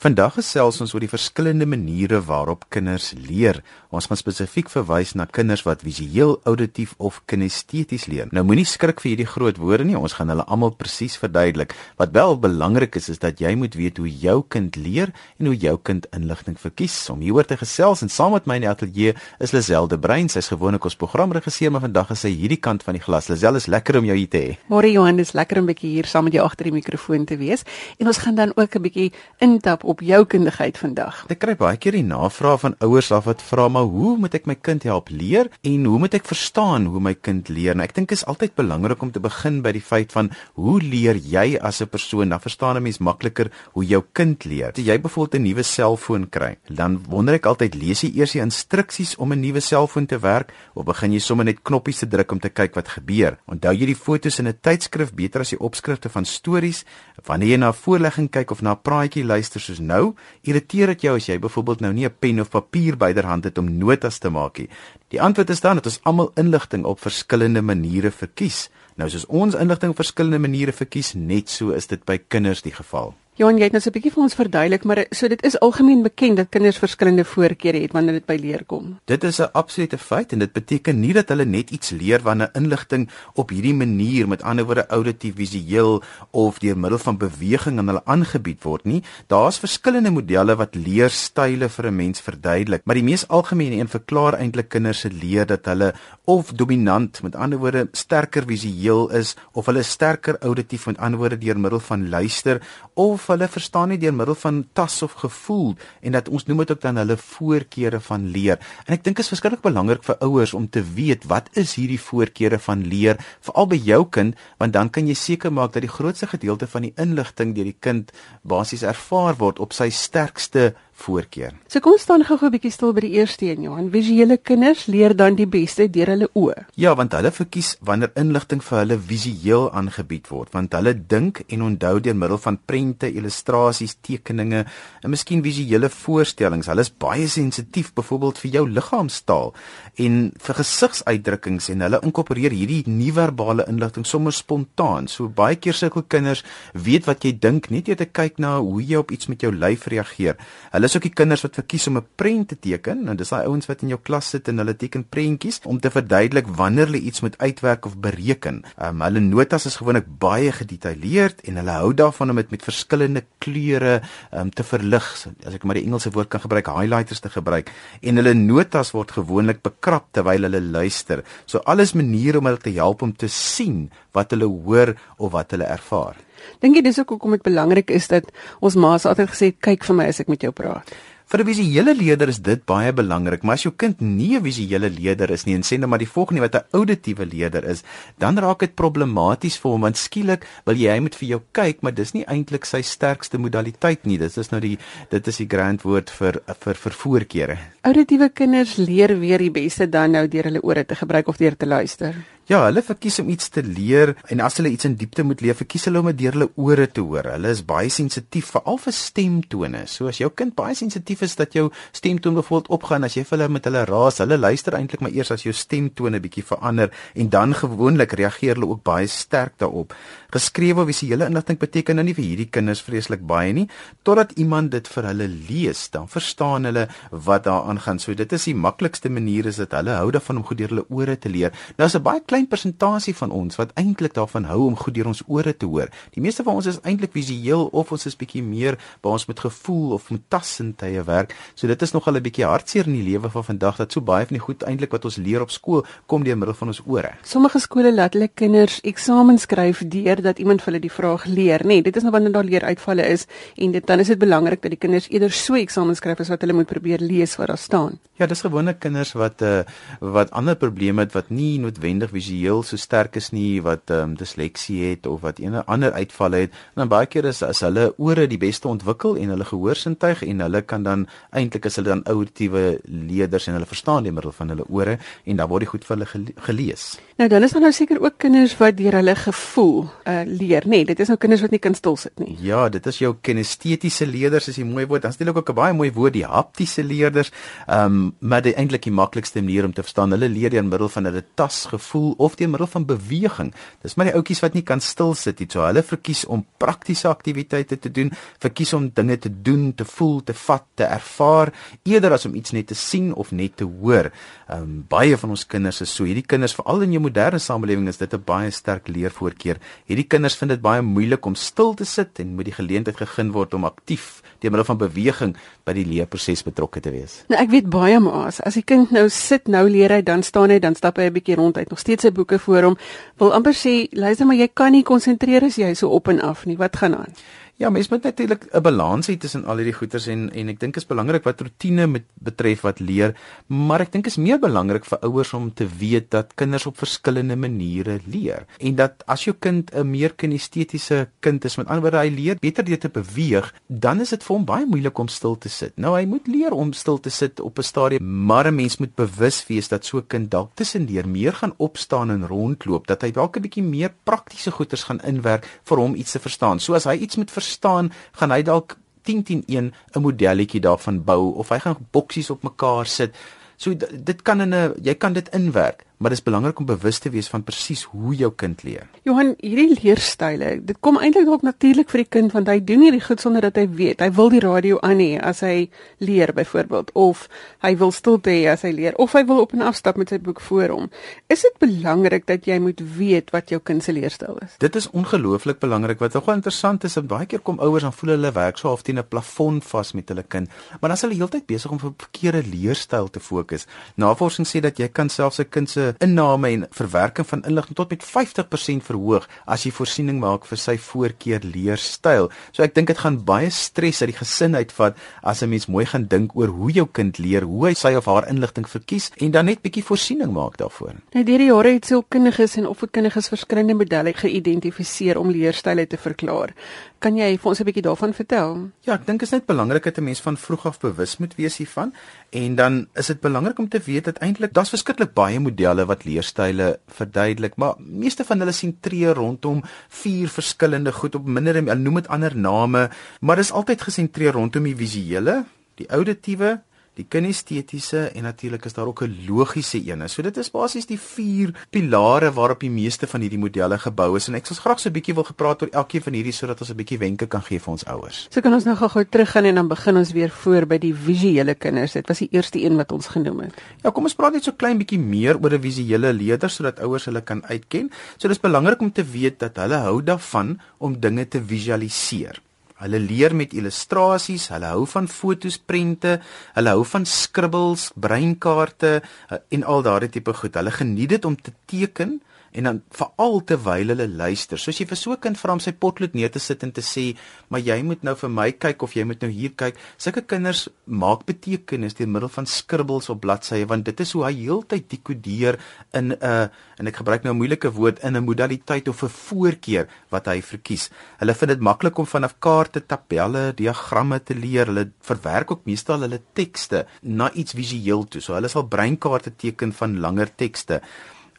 Vandag gesels ons oor die verskillende maniere waarop kinders leer. Ons gaan spesifiek verwys na kinders wat visueel, auditief of kinesteties leer. Nou moenie skrik vir hierdie groot woorde nie, ons gaan hulle almal presies verduidelik. Wat wel belangrik is is dat jy moet weet hoe jou kind leer en hoe jou kind inligting verkies. Om hieroor te gesels en saam met my in die ateljee is Lazelle Brein. Sy's gewoonlik ons programregisseur, maar vandag is sy hierdie kant van die glas. Lazelle, is lekker om jou hier te hê. Môre Johan, is lekker om 'n bietjie hier saam met jou agter die mikrofoon te wees. En ons gaan dan ook 'n bietjie intap op jou kundigheid vandag. Ek kry baie keer die navraag van ouers af wat vra maar hoe moet ek my kind help leer en hoe moet ek verstaan hoe my kind leer? Nou ek dink is altyd belangrik om te begin by die feit van hoe leer jy as 'n persoon? Dan verstaan 'n mens makliker hoe jou kind leer. As jy byvoorbeeld 'n nuwe selfoon kry, dan wonder ek altyd lees jy eers die instruksies om 'n nuwe selfoon te werk of begin jy sommer net knoppies te druk om te kyk wat gebeur? Onthou jy die fotos in 'n tydskrif beter as die opskrifte van stories? Wanneer jy na 'n voorlegging kyk of na 'n praatjie luister soos nou, irriteer dit jou as jy byvoorbeeld nou nie 'n pen of papier byderhand het om notas te maak nie. Die antwoord is dan dat ons almal inligting op verskillende maniere verkies. Nou soos ons inligting op verskillende maniere verkies, net so is dit by kinders die geval. Johan, jy het net nou so 'n bietjie vir ons verduidelik, maar so dit is algemeen bekend dat kinders verskillende voorkeure het wanneer dit by leer kom. Dit is 'n absolute feit en dit beteken nie dat hulle net iets leer wanneer inligting op hierdie manier, met ander woorde auditief, visueel of deur middel van beweging aan hulle aangebied word nie. Daar's verskillende modelle wat leerstyle vir 'n mens verduidelik, maar die mees algemene een verklaar eintlik kinders se leer dat hulle of dominant, met ander woorde sterker visueel is of hulle sterker auditief, met ander woorde deur middel van luister of hulle verstaan nie deur middel van tas of gevoel en dat ons noem dit ook dan hulle voorkeure van leer. En ek dink dit is verskriklik belangrik vir ouers om te weet wat is hierdie voorkeure van leer veral by jou kind want dan kan jy seker maak dat die grootste gedeelte van die inligting deur die kind basies ervaar word op sy sterkste voorkeur. So kom ons staan gou-gou 'n bietjie stil by die eerste een, Johan. Visuele kinders leer dan die beste deur hulle oë. Ja, want hulle verkies wanneer inligting vir hulle visueel aangebied word, want hulle dink en onthou deur middel van prente, illustrasies, tekeninge en miskien visuele voorstellings. Hulle is baie sensitief byvoorbeeld vir jou liggaamstaal en vir gesigsuitdrukkings en hulle inkorporeer hierdie nie-verbale inligting sommer spontaan. So baie keer sukkel kinders weet wat jy dink net deur te kyk na hoe jy op iets met jou lyf reageer. Hulle is ook die kinders wat verkies om 'n prent te teken. Nou dis daai ouens wat in jou klas sit en hulle teken prentjies om te verduidelik wanneer hulle iets moet uitwerk of bereken. Um, hulle notas is gewoonlik baie gedetailleerd en hulle hou daarvan om dit met verskillende kleure um, te verlig. As ek maar die Engelse woord kan gebruik, highlighters te gebruik. En hulle notas word gewoonlik bekrap terwyl hulle luister. So alles maniere om hulle te help om te sien wat hulle hoor of wat hulle ervaar. Dink jy dis ook hoekom dit belangrik is dat ons ma's altyd gesê kyk vir my as ek met jou praat? Vir 'n visuele leerder is dit baie belangrik, maar as jou kind nie 'n visuele leerder is nie en sê net maar die volgende wat 'n auditiewe leerder is, dan raak dit problematies vir hom want skielik wil jy hy moet vir jou kyk, maar dis nie eintlik sy sterkste modaliteit nie. Dit is nou die dit is die grand woord vir vir vir voorkeure. Auditiewe kinders leer weer die beste dan nou deur hulle ore te gebruik of deur te luister. Ja, hulle verkies om iets te leer en as hulle iets in diepte moet leer, verkies hulle om dit deur hulle ore te hoor. Hulle is baie sensitief veral vir stemtone. So as jou kind baie sensitief is dat jou stemtoon byvoorbeeld opgaan as jy vir hulle met hulle raas, hulle luister eintlik maar eers as jou stemtone bietjie verander en dan gewoonlik reageer hulle ook baie sterk daarop. Geskrewe visuele inligting beteken nou nie vir hierdie kinders vreeslik baie nie, totdat iemand dit vir hulle lees, dan verstaan hulle wat daar aangaan. So dit is die maklikste manier is dat hulle hou daarvan om goed deur hulle ore te leer. Nou is 'n baie klein persentasie van ons wat eintlik daarvan hou om goed deur ons ore te hoor. Die meeste van ons is eintlik visueel of ons is bietjie meer waar ons met gevoel of met tassintuie werk. So dit is nogal 'n bietjie hartseer in die lewe van vandag dat so baie van die goed eintlik wat ons leer op skool kom deur middel van ons ore. Sommige skole laat hulle kinders eksamens skryf deur dat iemand vir hulle die vraag leer, nê. Nee, dit is nou wanneer daar leeruitvalle is en dit dan is dit belangrik dat die kinders eerder so eksamens skryf as wat hulle moet probeer lees wat daar staan. Ja, dis gewone kinders wat uh wat ander probleme het wat nie noodwendig visueel so sterk is nie, wat ehm um, disleksie het of wat enige ander uitvalle het. En dan baie keer is as hulle ore die beste ontwikkel en hulle gehoorsintuig en hulle kan dan eintlik as hulle dan auditiewe leerders en hulle verstaan die middel van hulle ore en dan word dit goed vir hulle gelees. Nou dan is daar nou seker ook kinders wat deur hulle gevoel uh leer, nê. Nee, dit is nou kinders wat nie kan stil sit nie. Ja, dit is jou kinestetiese leerders is 'n mooi woord. Dan steek ook 'n baie mooi woord die haptiese leerders. Ehm um, maar dit eintlik die maklikste manier om te verstaan. Hulle leer deur middel van hulle tasgevoel of deur middel van beweging. Dis maar die ouetjies wat nie kan stil sit nie. So hulle verkies om praktiese aktiwiteite te doen, verkies om dinge te doen, te voel, te vat, te ervaar eerder as om iets net te sien of net te hoor. Ehm um, baie van ons kinders is so. Hierdie kinders veral in jou moderne samelewing is dit 'n baie sterk leervoorkeur. Hierdie kinders vind dit baie moeilik om stil te sit en moet die geleentheid gegee word om aktief deur middel van beweging by die leerproses betrokke te wees. Nou ek weet baie maas, as die kind nou sit, nou leer hy, dan staan hy, dan stap hy 'n bietjie rond, hy het nog steeds sy boeke voor hom. Wil amper sê, luister maar jy kan nie konsentreer as jy so op en af nie. Wat gaan aan? Ja, mens moet natuurlik 'n balans hê tussen al hierdie goeters en en ek dink is belangrik wat rotine met betref wat leer, maar ek dink is meer belangrik vir ouers om te weet dat kinders op verskillende maniere leer en dat as jou kind 'n meer kinestetiese kind is, met ander woorde hy leer beter deur te beweeg, dan is dit vir hom baie moeilik om stil te sit. Nou hy moet leer om stil te sit op 'n stadium, maar 'n mens moet bewus wees dat so 'n kind dalk tussendeur meer gaan opstaan en rondloop, dat hy dalk 'n bietjie meer praktiese goeters gaan inwerk vir hom iets te verstaan. So as hy iets moet verstaan, gaan hy dalk 10 10 1 'n modelletjie daarvan bou of hy gaan boksies op mekaar sit. So dit kan in 'n jy kan dit inwerk maar dit is belangrik om bewus te wees van presies hoe jou kind leer. Johan, hierdie leerstyle, dit kom eintlik dalk natuurlik vir die kind want hy doen hierdie goed sonder dat hy weet. Hy wil die radio aan hê as hy leer byvoorbeeld of hy wil stilte hê as hy leer of hy wil op en af stap met sy boek voor hom. Is dit belangrik dat jy moet weet wat jou kind se leerstyl is? Dit is ongelooflik belangrik. Wat nogal interessant is, dat baie keer kom ouers dan voel hulle werk so half teen 'n plafon vas met hulle kind, maar dan is hulle heeltyd besig om op 'n verkeerde leerstyl te fokus. Navorsing sê dat jy kan selfs 'n kind se inname en verwerking van inligting tot met 50% verhoog as jy voorsiening maak vir sy voorkeur leerstyl. So ek dink dit gaan baie stres uit die gesin uitvat as 'n mens mooi gaan dink oor hoe jou kind leer, hoe hy sy of haar inligting verkies en dan net bietjie voorsiening maak daarvoor. Nou deur die jare het sielkundiges en opvoedkundiges verskillende modelle geïdentifiseer om leerstyle te verklaar. Kan jy vir ons 'n bietjie daarvan vertel? Ja, ek dink is net belangrik dat 'n mens van vroeg af bewus moet wees hiervan en dan is dit belangrik om te weet dat eintlik daar's verskriklik baie modelle wat leerstyle verduidelik, maar meeste van hulle sentreer rondom vier verskillende goed op minder en noem dit ander name, maar dis altyd gesentreer rondom die visuele, die auditiewe, die kinestetiese en natuurlik is daar ook 'n logiese een. So dit is basies die vier pilare waarop die meeste van hierdie modelle gebou is en ek sou graag so 'n bietjie wil gepraat oor elkeen van hierdie sodat ons 'n bietjie wenke kan gee vir ons ouers. So kan ons nou gou-gou teruggaan en dan begin ons weer voor by die visuele kinders. Dit was die eerste een wat ons genoem het. Ja, kom ons praat net so klein bietjie meer oor 'n visuele leerder sodat ouers hulle kan uitken. So dis belangrik om te weet dat hulle hou daarvan om dinge te visualiseer. Hulle leer met illustrasies, hulle hou van fotos, prente, hulle hou van skribbels, breinkaarte eh, en al daardie tipe goed. Hulle geniet dit om te teken en dan veral terwyl hulle luister. Soos jy vir so 'n kind vra om sy potlood neer te sit en te sê, "Maar jy moet nou vir my kyk of jy moet nou hier kyk." Sulke kinders maak betekenis deur middel van skribbels op bladsye want dit is hoe hy heeltyd dekodeer in 'n uh, en ek gebruik nou 'n moeilike woord in 'n modaliteit of 'n voorkeur wat hy verkies. Hulle vind dit maklik om vanaf kaarte, tabelle, diagramme te leer. Hulle verwerk ook meestal hulle tekste na iets visueel toe. So hulle sal breinkaarte teken van langer tekste.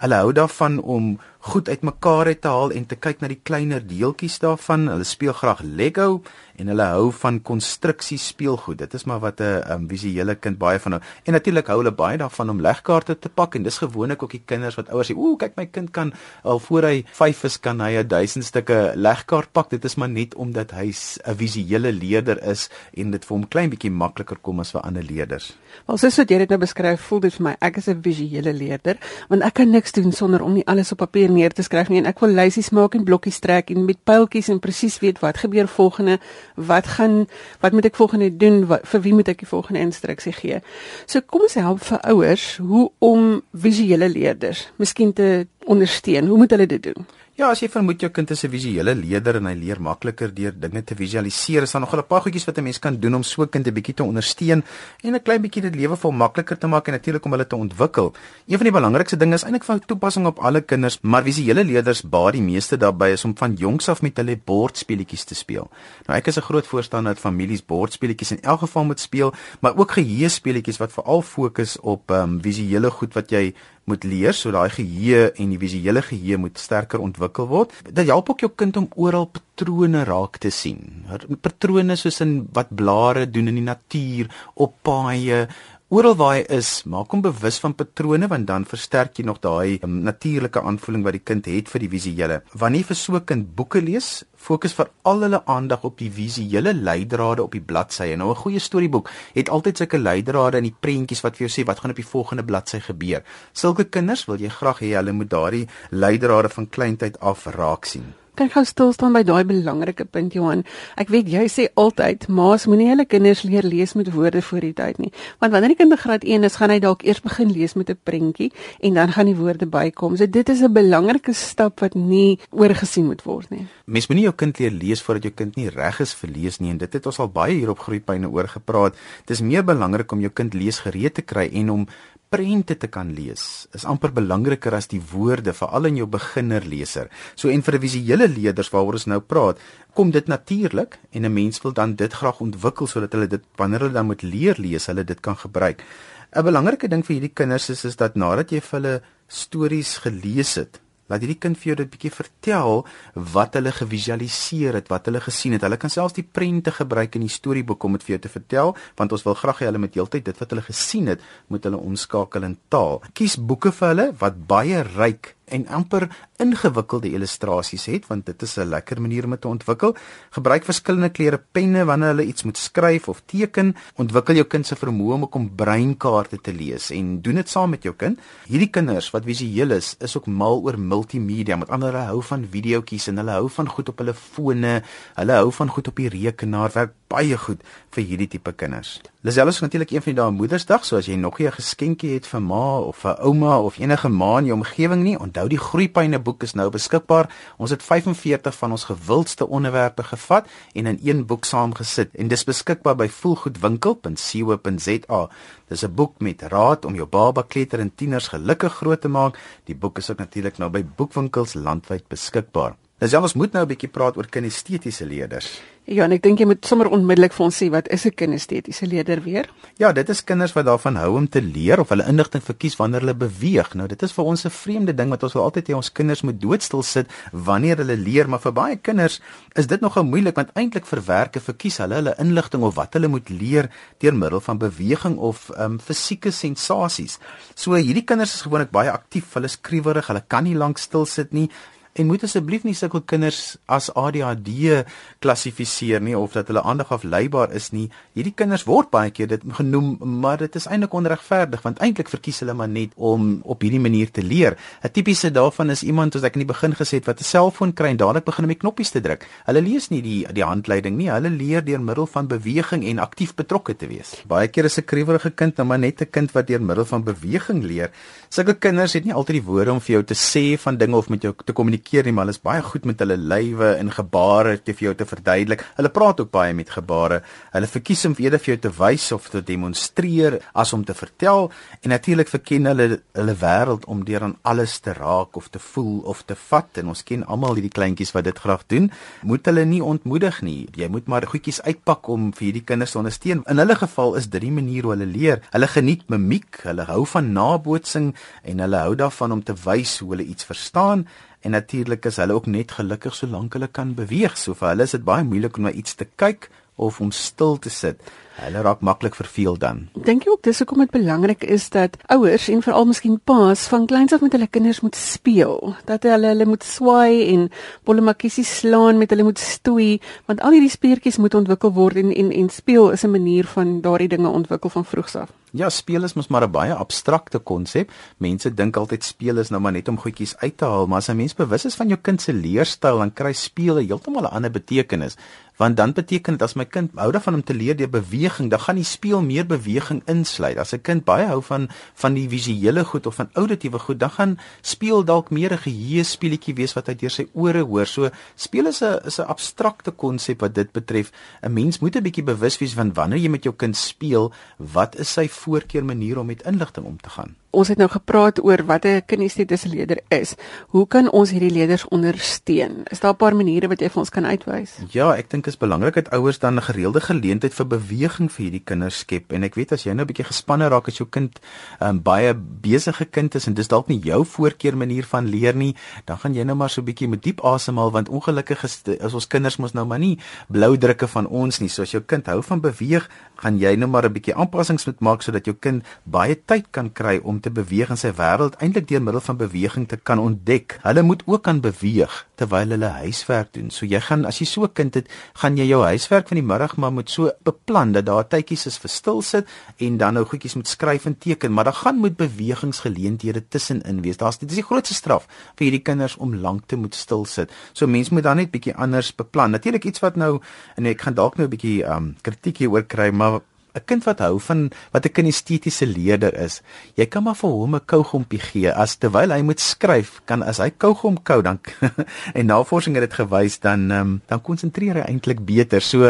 Hulle hou daarvan om goed uitmekaar uit te haal en te kyk na die kleiner deeltjies daarvan. Hulle speel graag Lego en hulle hou van konstruksie speelgoed. Dit is maar wat 'n um, visuele kind baie van hou. En natuurlik hou hulle baie daarvan om legkaarte te pak en dis gewoonlik ook die kinders wat ouers sê, "Ooh, kyk my kind kan al voor hy 5 is kan hy 'n 1000 stukke legkaart pak." Dit is maar net omdat hy 'n visuele leerder is en dit vir hom klein bietjie makliker kom as vir ander leerders. Wel, soos wat jy dit nou beskryf, voel dit vir my ek is 'n visuele leerder want ek kan niks doen sonder om nie alles op papier neer te skryf nie en ek wil lysies maak en blokkies trek en met pyltjies en presies weet wat gebeur volgende, wat gaan wat moet ek volgende doen, wat, vir wie moet ek die volgende instruksie gee. So kom ons help vir ouers hoe om visuele leerders miskien te ondersteun. Hoe moet hulle dit doen? Ja, as jy vermoed jou kind is 'n visuele leerder en hy leer makliker deur dinge te visualiseer, is daar nog 'n paar goedjies wat 'n mens kan doen om so 'n kind 'n bietjie te ondersteun en 'n klein bietjie dit lewe vir hom makliker te maak en natuurlik om hulle te ontwikkel. Een van die belangrikste dinge is eintlik van toepassing op alle kinders, maar visuele leerders baat die meeste daarbey is om van jongs af met hulle bordspeletjies te speel. Nou ek is 'n groot voorstander dat families bordspeletjies in elk geval moet speel, maar ook geheue speletjies wat veral fokus op ehm um, visuele goed wat jy moet leer so daai geheue en die visuele geheue moet sterker ontwikkel word. Dit help ook jou kind om oral patrone raak te sien. Patrone soos in wat blare doen in die natuur, op paaie Oral waar hy is, maak hom bewus van patrone want dan versterk jy nog daai um, natuurlike aanvoeling wat die kind het vir die visuele. Wanneer vir so 'n kind boeke lees, fokus vir al hulle aandag op die visuele leidrade op die bladsye. Nou 'n goeie storieboek het altyd sulke leidrade in die prentjies wat vir jou sê wat gaan op die volgende bladsy gebeur. Sulke kinders wil jy graag hê hulle moet daardie leidrade van kleintyd af raak sien kan gou stil staan by daai belangrike punt Johan. Ek weet jy sê altyd ma's moenie hulle kinders leer lees met woorde voor die tyd nie. Want wanneer die kind in graad 1 is, gaan hy dalk eers begin lees met 'n prentjie en dan gaan die woorde bykom. So dit is 'n belangrike stap wat nie oorgesien moet word nie. Mens moenie jou kind leer lees voordat jou kind nie reg is vir lees nie en dit het ons al baie hier op groeipyne oor gepraat. Dit is meer belangrik om jou kind leesgereed te kry en om prente te kan lees is amper belangriker as die woorde veral in jou beginnerleser. So en vir visuele leerders waaroor ons nou praat, kom dit natuurlik en 'n mens wil dan dit graag ontwikkel sodat hulle dit wanneer hulle dan moet leer lees, hulle dit kan gebruik. 'n Belangrike ding vir hierdie kinders is is dat nadat jy vir hulle stories gelees het, laat hierdie kind vir jou 'n bietjie vertel wat hulle gevisualiseer het, wat hulle gesien het. Hulle kan selfs die prente gebruik in die storieboek om dit vir jou te vertel, want ons wil graag hê hulle moet heeltyd dit wat hulle gesien het, moet hulle omskakel in taal. Kies boeke vir hulle wat baie ryk en amper ingewikkelde illustrasies het want dit is 'n lekker manier om te ontwikkel. Gebruik verskillende kleure penne wanneer hulle iets moet skryf of teken. Ontwikkel jou kind se vermoë om om breinkaarte te lees en doen dit saam met jou kind. Hierdie kinders wat visueel is, is ook mal oor multimedia. Met ander hulle hou van videoetjies en hulle hou van goed op hulle fone. Hulle hou van goed op die rekenaar. Werk baie goed vir hierdie tipe kinders. Lisel is natuurlik een van die dae Moedersdag, so as jy nog nie 'n geskenkie het vir ma of vir ouma of enige ma in jou omgewing nie, onthou die Groeipyne boek is nou beskikbaar. Ons het 45 van ons gewildste onderwerpe gevat en in een boek saamgesit en dis beskikbaar by voelgoedwinkel.co.za. Dis 'n boek met raad om jou baba, kleuter en tieners gelukkig groot te maak. Die boek is ook natuurlik nou by boekwinkels landwyd beskikbaar. Dis ons moet nou 'n bietjie praat oor kinestetiese leerders. Ja, en ek dink jy moet sommer onmiddellik vir ons sê wat is 'n kinestetiese leerder weer? Ja, dit is kinders wat daarvan hou om te leer of hulle inligting verkies wanneer hulle beweeg. Nou, dit is vir ons 'n vreemde ding wat ons wil altyd hê ons kinders moet doodstil sit wanneer hulle leer, maar vir baie kinders is dit nogal moeilik want eintlik verwerke verkies hulle hulle inligting of wat hulle moet leer deur middel van beweging of ehm um, fisieke sensasies. So hierdie kinders is gewoonlik baie aktief, hulle is skriwerig, hulle kan nie lank stil sit nie en moet asseblief nie sulke kinders as ADHD klassifiseer nie of dat hulle aandag afleibaar is nie. Hierdie kinders word baie keer dit genoem, maar dit is eintlik onregverdig want eintlik verkies hulle maar net om op hierdie manier te leer. 'n Tipiese daarvan is iemand wat ek in die begin gesê het wat 'n selfoon kry en dadelik begin om die knoppies te druk. Hulle lees nie die die handleiding nie. Hulle leer deur middel van beweging en aktief betrokke te wees. Baie keer is 'n kriewige kind nou maar net 'n kind wat deur middel van beweging leer. Sulke kinders het nie altyd die woorde om vir jou te sê van dinge of met jou te kommunikeer kommunikeer nie, maar hulle is baie goed met hulle lywe en gebare te vir jou te verduidelik. Hulle praat ook baie met gebare. Hulle verkies om eerder vir jou te wys of te demonstreer as om te vertel en natuurlik verken hulle hulle wêreld om deur aan alles te raak of te voel of te vat en ons ken almal hierdie kleintjies wat dit graag doen. Moet hulle nie ontmoedig nie. Jy moet maar goedjies uitpak om vir hierdie kinders te ondersteun. In hulle geval is dit die manier hoe hulle leer. Hulle geniet mimiek, hulle hou van nabootsing en hulle hou daarvan om te wys hoe hulle iets verstaan en natuurlik is hulle ook net gelukkig solank hulle kan beweeg. So vir hulle is dit baie moeilik om na iets te kyk of om stil te sit. Hulle raak maklik verveel dan. Dink jy ook dis hoekom dit belangrik is dat ouers en veral miskien paas van kleins af met hulle kinders moet speel, dat hulle hulle moet swaai en bollemakkies slaan met hulle moet stoei, want al hierdie speertjies moet ontwikkel word en en en speel is 'n manier van daardie dinge ontwikkel van vroegs af. Ja, speel is mos maar 'n baie abstrakte konsep. Mense dink altyd speel is nou maar net om goedjies uit te haal, maar as 'n mens bewus is van jou kind se leerstyl, dan kry speel heeltemal 'n ander betekenis want dan beteken dit as my kind hou daarvan om te leer deur beweging, dan gaan die speel meer beweging insluit. As 'n kind baie hou van van die visuele goed of van auditiewe goed, dan gaan speel dalk meer 'n geheue speletjie wees wat hy deur sy ore hoor. So speel is 'n is 'n abstrakte konsep wat dit betref. 'n Mens moet 'n bietjie bewus wees van wanneer jy met jou kind speel, wat is sy voorkeur manier om met inligting om te gaan? Ons het nou gepraat oor wat 'n kinestetiese leerder is. Hoe kan ons hierdie leerders ondersteun? Is daar 'n paar maniere wat jy vir ons kan uitwys? Ja, ek dink dit is belangrik dat ouers dan 'n gereelde geleentheid vir beweging vir hierdie kinders skep. En ek weet as jy nou 'n bietjie gespanne raak as jou kind 'n um, baie besige kind is en dis dalk nie jou voorkeur manier van leer nie, dan gaan jy nou maar so 'n bietjie met diep asemhaal want ongelukkig is ons kinders mos nou maar nie blou drukke van ons nie. So as jou kind hou van beweeg, gaan jy nou maar 'n bietjie aanpassings moet maak sodat jou kind baie tyd kan kry om te beweeg in sy wêreld eintlik deur middel van beweging te kan ontdek. Hulle moet ook kan beweeg terwyl hulle huiswerk doen. So jy gaan as jy so 'n kind het, gaan jy jou huiswerk van die middag maar moet so beplan dat daar tydjies is vir stil sit en dan nou goedjies moet skryf en teken, maar daar gaan moet bewegingsgeleenthede tussenin wees. Daar's dit is die grootste straf vir hierdie kinders om lank te moet stil sit. So mense moet dan net bietjie anders beplan. Natuurlik iets wat nou en ek gaan dalk nou 'n bietjie um kritiek hier oor kry, maar 'n kind wat hou van wat 'n kinestetiese leerder is, jy kan maar vir hom 'n kougompie gee as terwyl hy moet skryf, kan as hy kougom kou dan en navorsing het dit gewys dan um, dan konsentreer hy eintlik beter. So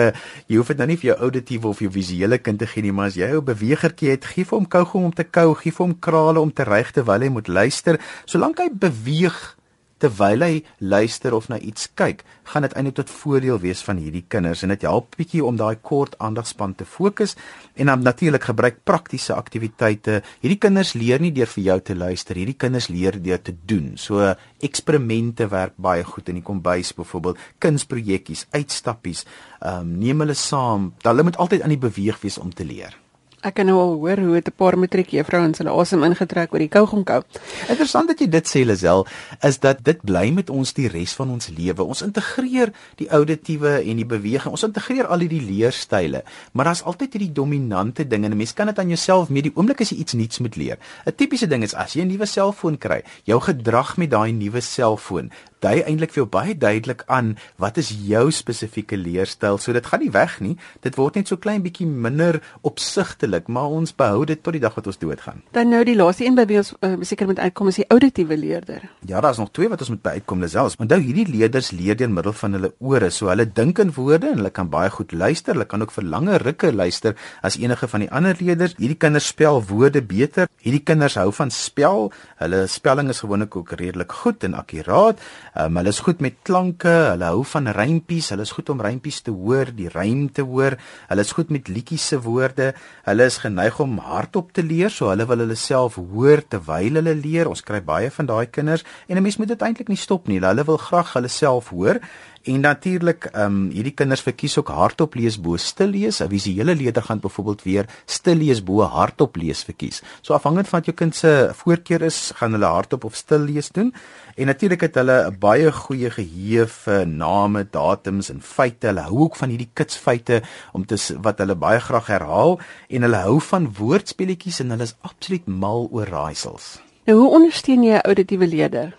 jy hoef dit nou nie vir jou auditiewe of jou visuele kind te gee nie, maar as jy 'n bewegertjie het, gee vir hom kougom om te kou, gee vir hom krale om te ryg terwyl hy moet luister. Solank hy beweeg terwyl hy luister of na iets kyk, gaan dit eintlik tot voordeel wees van hierdie kinders en dit help bietjie om daai kort aandagspan te fokus en dan natuurlik gebruik praktiese aktiwiteite. Hierdie kinders leer nie deur vir jou te luister, hierdie kinders leer deur te doen. So eksperimente werk baie goed in die kombuis byvoorbeeld, kunsprojekkies, uitstappies, ehm um, neem hulle saam. Hulle moet altyd aan die beweeg wees om te leer. Ek kan nou al hoor hoe dit 'n paar matriek juffrouens hulle asem ingetrek oor die kougom kou. Interessant dat jy dit sê Lisel, is dat dit bly met ons die res van ons lewe. Ons integreer die auditiewe en die beweging. Ons integreer al hierdie leerstyle, maar daar's altyd hierdie dominante ding en 'n mens kan dit aan jouself mee die oomblik as jy iets nuuts moet leer. 'n Tipiese ding is as jy 'n nuwe selfoon kry, jou gedrag met daai nuwe selfoon dui eintlik vir jou baie duidelik aan wat is jou spesifieke leerstyl. So dit gaan nie weg nie. Dit word net so klein bietjie minder opsigtelik, maar ons behou dit tot die dag wat ons doodgaan. Dan nou die laaste een by wie ons uh, seker moet uitkom is die auditiewe leerder. Ja, daar's nog twee wat ons moet by uitkom selfs. Onthou hierdie leerders leer deur middel van hulle ore. So hulle dink in woorde en hulle kan baie goed luister. Hulle kan ook vir lange rukke luister as enige van die ander leerders. Hierdie kinders spel woorde beter. Hierdie kinders hou van spel. Hulle spelling is gewoonlik ook redelik goed en akkuraat. Um, hulle is goed met klanke, hulle hou van rympies, hulle is goed om rympies te hoor, die rym te hoor. Hulle is goed met liedjies se woorde. Hulle is geneig om hardop te leer, so hulle wil hulle self hoor terwyl hulle leer. Ons kry baie van daai kinders en 'n mens moet dit eintlik nie stop nie. Hulle wil graag hulle self hoor. En natuurlik, ehm um, hierdie kinders verkies ook hardop lees bo stil lees. 'n Visuele leerder gaan byvoorbeeld weer stil lees bo hardop lees verkies. So afhangend van wat jou kind se voorkeur is, gaan hulle hardop of stil lees doen. En natuurlik het hulle 'n baie goeie geheue vir name, datums en feite. Hulle hou ook van hierdie kitsfeite om te wat hulle baie graag herhaal en hulle hou van woordspeletjies en hulle is absoluut mal oor raaisels. Nou, hoe ondersteun jy 'n auditiewe leerder?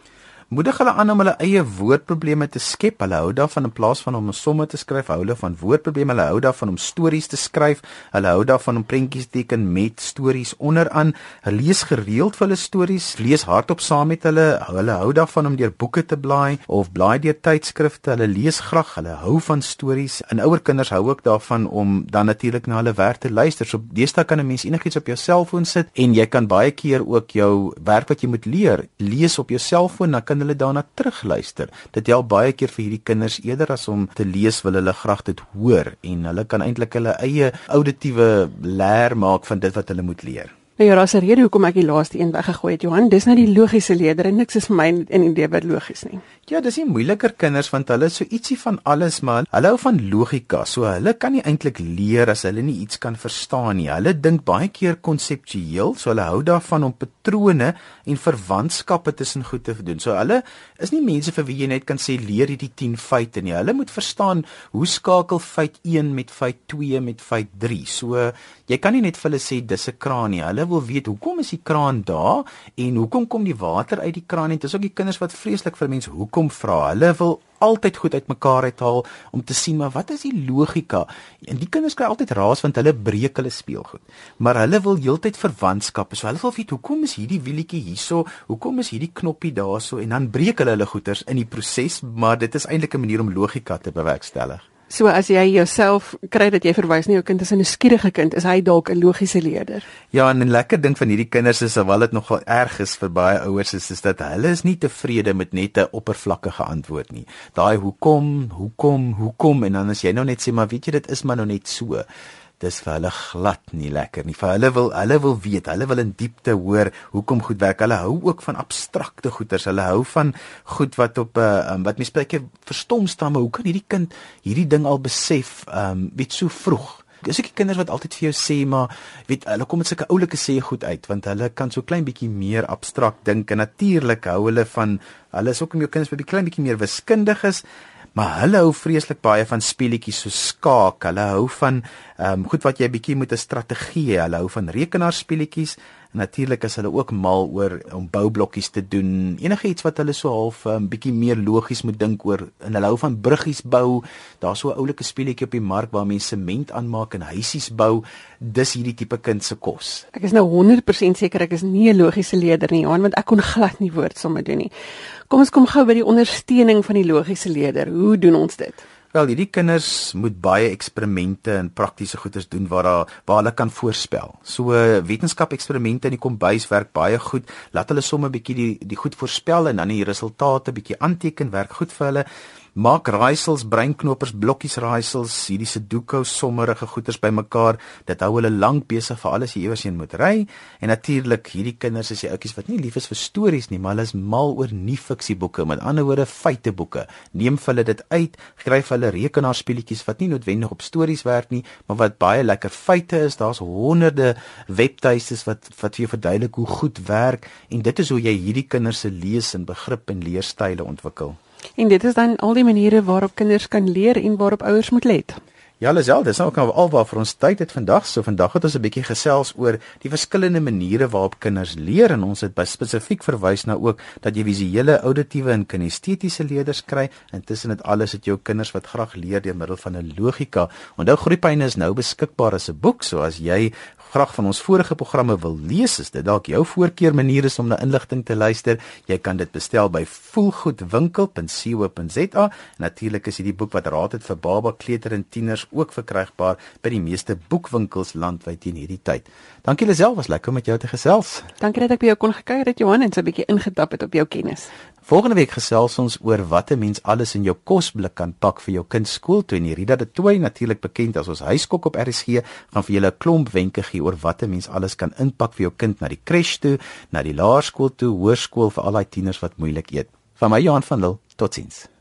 Moedig hulle aan om hulle eie woordprobleme te skep. Hulle hou daarvan in plaas van om somme te skryf, hou hulle van woordprobleme. Hulle hou daarvan om stories te skryf. Hulle hou daarvan om prentjies te teken met stories onderaan. Hulle lees gereeld vir hulle stories, lees hardop saam met hulle. Hulle hou daarvan om deur boeke te blaai of blaai deur tydskrifte. Hulle lees graag. Hulle hou van stories. En ouer kinders hou ook daarvan om dan natuurlik na hulle werk te luister. So deesdae kan 'n mens enigiets op jou selfoon sit en jy kan baie keer ook jou werk wat jy moet leer lees op jou selfoon. Dan kan hulle daarna terugluister. Dit help baie keer vir hierdie kinders eerder as om te lees wil hulle graag dit hoor en hulle kan eintlik hulle eie auditiewe leer maak van dit wat hulle moet leer. Nou ja, daar's 'n rede hoekom ek die laaste een weggegooi het, Johan. Dis nou die logiese leerder en niks is vir my in idee wat logies nie. Ja, dis nie moeiliker kinders want hulle is so ietsie van alles, maar hulle hou van logika. So hulle kan nie eintlik leer as hulle nie iets kan verstaan nie. Hulle dink baie keer konseptueel, so hulle hou daarvan om patrone en verwantskappe tussen goed te doen. So hulle is nie mense vir wie jy net kan sê leer hierdie 10 feite nie. Hulle moet verstaan hoe skakel feit 1 met feit 2 met feit 3. So jy kan nie net vir hulle sê dis 'n kraan nie. Hulle wil weet hoekom is die kraan daar en hoekom kom die water uit die kraan nie. Dit is ook die kinders wat vreeslik vir mense hoekom vra. Hulle wil altyd goed uitmekaar uithaal om te sien maar wat is die logika? En die kinders kry altyd raas want hulle breek hulle speelgoed. Maar hulle wil heeltyd verwantskappe. So hulle wil weet hoekom is hierdie wielietjie hierso? Hoekom is hierdie knoppie daarso? En dan breek hulle hulle goeters in die proses, maar dit is eintlik 'n manier om logika te bewerkstellig. So as jy jouself kry dat jy verwys na jou kind as 'n nuuskierige kind, is hy dalk 'n logiese leerder. Ja, en 'n lekker ding van hierdie kinders is alhoewel dit nogal erg is vir baie ouers is, is dat hulle is nie tevrede met net 'n oppervlakkige antwoord nie. Daai hoekom, hoekom, hoekom en dan as jy nou net sê maar weet jy dit is maar nou net so dis vir hulle glad nie lekker nie. Vir hulle wil hulle wil weet, hulle wil in diepte hoor hoekom goed werk. Hulle hou ook van abstrakte goeters. Hulle hou van goed wat op 'n uh, eh, um, wat mense baie verstom staan, maar hoe kan hierdie kind hierdie ding al besef, ehm um, weet so vroeg? Dis ek kinders wat altyd vir jou sê maar weet hulle kom met sulke oulike sê goed uit want hulle kan so klein bietjie meer abstrakt dink en natuurlik hou hulle van hulle is ook om jou kinders bietjie klein bietjie meer wiskundig is maar hulle hou vreeslik baie van speletjies so skaak. Hulle hou van ehm um, goed wat jy bietjie moet 'n strategie. Hulle hou van rekenaarspeletjies. Natuurlik is hulle ook mal oor om boublokkies te doen. Enige iets wat hulle so half 'n um, bietjie meer logies moet dink oor. En hulle hou van bruggies bou. Daar's so 'n oulike speletjie op die mark waar mense sement aanmaak en huisies bou. Dis hierdie tipe kind se kos. Ek is nou 100% seker ek is nie 'n logiese leerder nie, Johan, want ek kon glad nie woordsomme doen nie. Kom ons kom gou by die ondersteuning van die logiese leerder. Hoe doen ons dit? Wel, hierdie kinders moet baie eksperimente en praktiese goeders doen waar daar waar hulle kan voorspel. So wetenskap-eksperimente in die kombuis werk baie goed. Laat hulle sommer 'n bietjie die die goed voorspel en dan die resultate bietjie aanteken, werk goed vir hulle maak raaisels, breinknopers, blokkies raaisels, hierdie sudoku sommerige goeters bymekaar. Dit hou hulle lank besig vir alles jy iewers heen moet ry. En natuurlik, hierdie kinders is die ouppies wat nie lief is vir stories nie, maar hulle is mal oor nie fiksieboeke, met ander woorde feiteboeke. Neem vir hulle dit uit, skryf hulle rekenaarspeletjies wat nie noodwendig op stories werk nie, maar wat baie lekker feite is. Daar's honderde webtuistes wat wat vir jou verduidelik hoe goed werk en dit is hoe jy hierdie kinders se lees en begrip en leerstyle ontwikkel. En dit is dan al die maniere waarop kinders kan leer en waarop ouers moet let. Ja, Lisel, dis ook nou alwaar vir ons tyd het vandag. So vandag het ons 'n bietjie gesels oor die verskillende maniere waarop kinders leer en ons het spesifiek verwys na ook dat jy visuele, auditiewe en kinestetiese leerders kry. Intussen het alles het jou kinders wat graag leer deur middel van 'n logika. Onthou Groepyne is nou beskikbaar as 'n boek, so as jy graag van ons vorige programme wil lees, is dit dalk jou voorkeur manier is om na inligting te luister. Jy kan dit bestel by voelgoedwinkel.co.za. Natuurlik is hierdie boek wat raad het vir baba, kleuter en tieners ook verkrygbaar by die meeste boekwinkels landwyd teen hierdie tyd. Dankie Lisel, was lekker om met jou te gesels. Dankie dat ek by jou kon gekuier het Johan en so 'n bietjie ingetap het op jou kennis. Volgende week gesels ons oor wat 'n mens alles in jou kosblik kan pak vir jou kind skool toe en Rida de Tooi natuurlik bekend as ons huiskok op RSG gaan vir julle 'n klomp wenke gee oor wat 'n mens alles kan inpak vir jou kind na die kresh toe, na die laerskool toe, hoërskool vir al daai tieners wat moeilik eet. Van my Johan van Lille, totsiens.